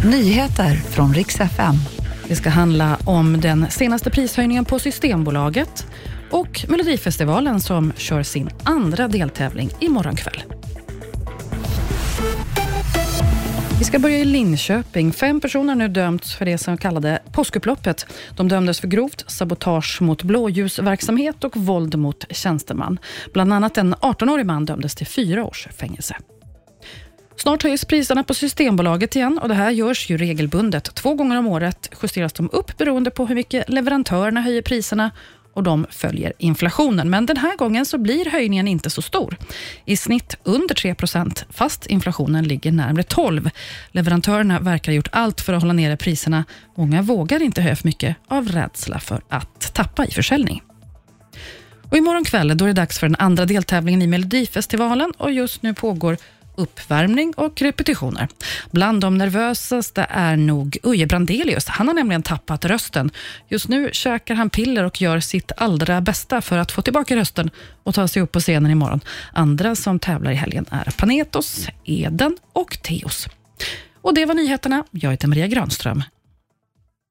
Nyheter från riks FM. Det ska handla om den senaste prishöjningen på Systembolaget och Melodifestivalen som kör sin andra deltävling imorgon kväll. Vi ska börja i Linköping. Fem personer har nu dömts för det som kallade påskupploppet. De dömdes för grovt sabotage mot blåljusverksamhet och våld mot tjänsteman. Bland annat en 18-årig man dömdes till fyra års fängelse. Snart höjs priserna på Systembolaget igen och det här görs ju regelbundet. Två gånger om året justeras de upp beroende på hur mycket leverantörerna höjer priserna och de följer inflationen. Men den här gången så blir höjningen inte så stor. I snitt under 3% fast inflationen ligger närmare 12. Leverantörerna verkar ha gjort allt för att hålla nere priserna. Många vågar inte höja för mycket av rädsla för att tappa i försäljning. Och imorgon kväll då är det dags för den andra deltävlingen i Melodifestivalen och just nu pågår uppvärmning och repetitioner. Bland de nervösaste är nog Uje Brandelius. Han har nämligen tappat rösten. Just nu käkar han piller och gör sitt allra bästa för att få tillbaka rösten och ta sig upp på scenen imorgon. Andra som tävlar i helgen är Panetos, Eden och Teos. Och det var nyheterna. Jag heter Maria Granström.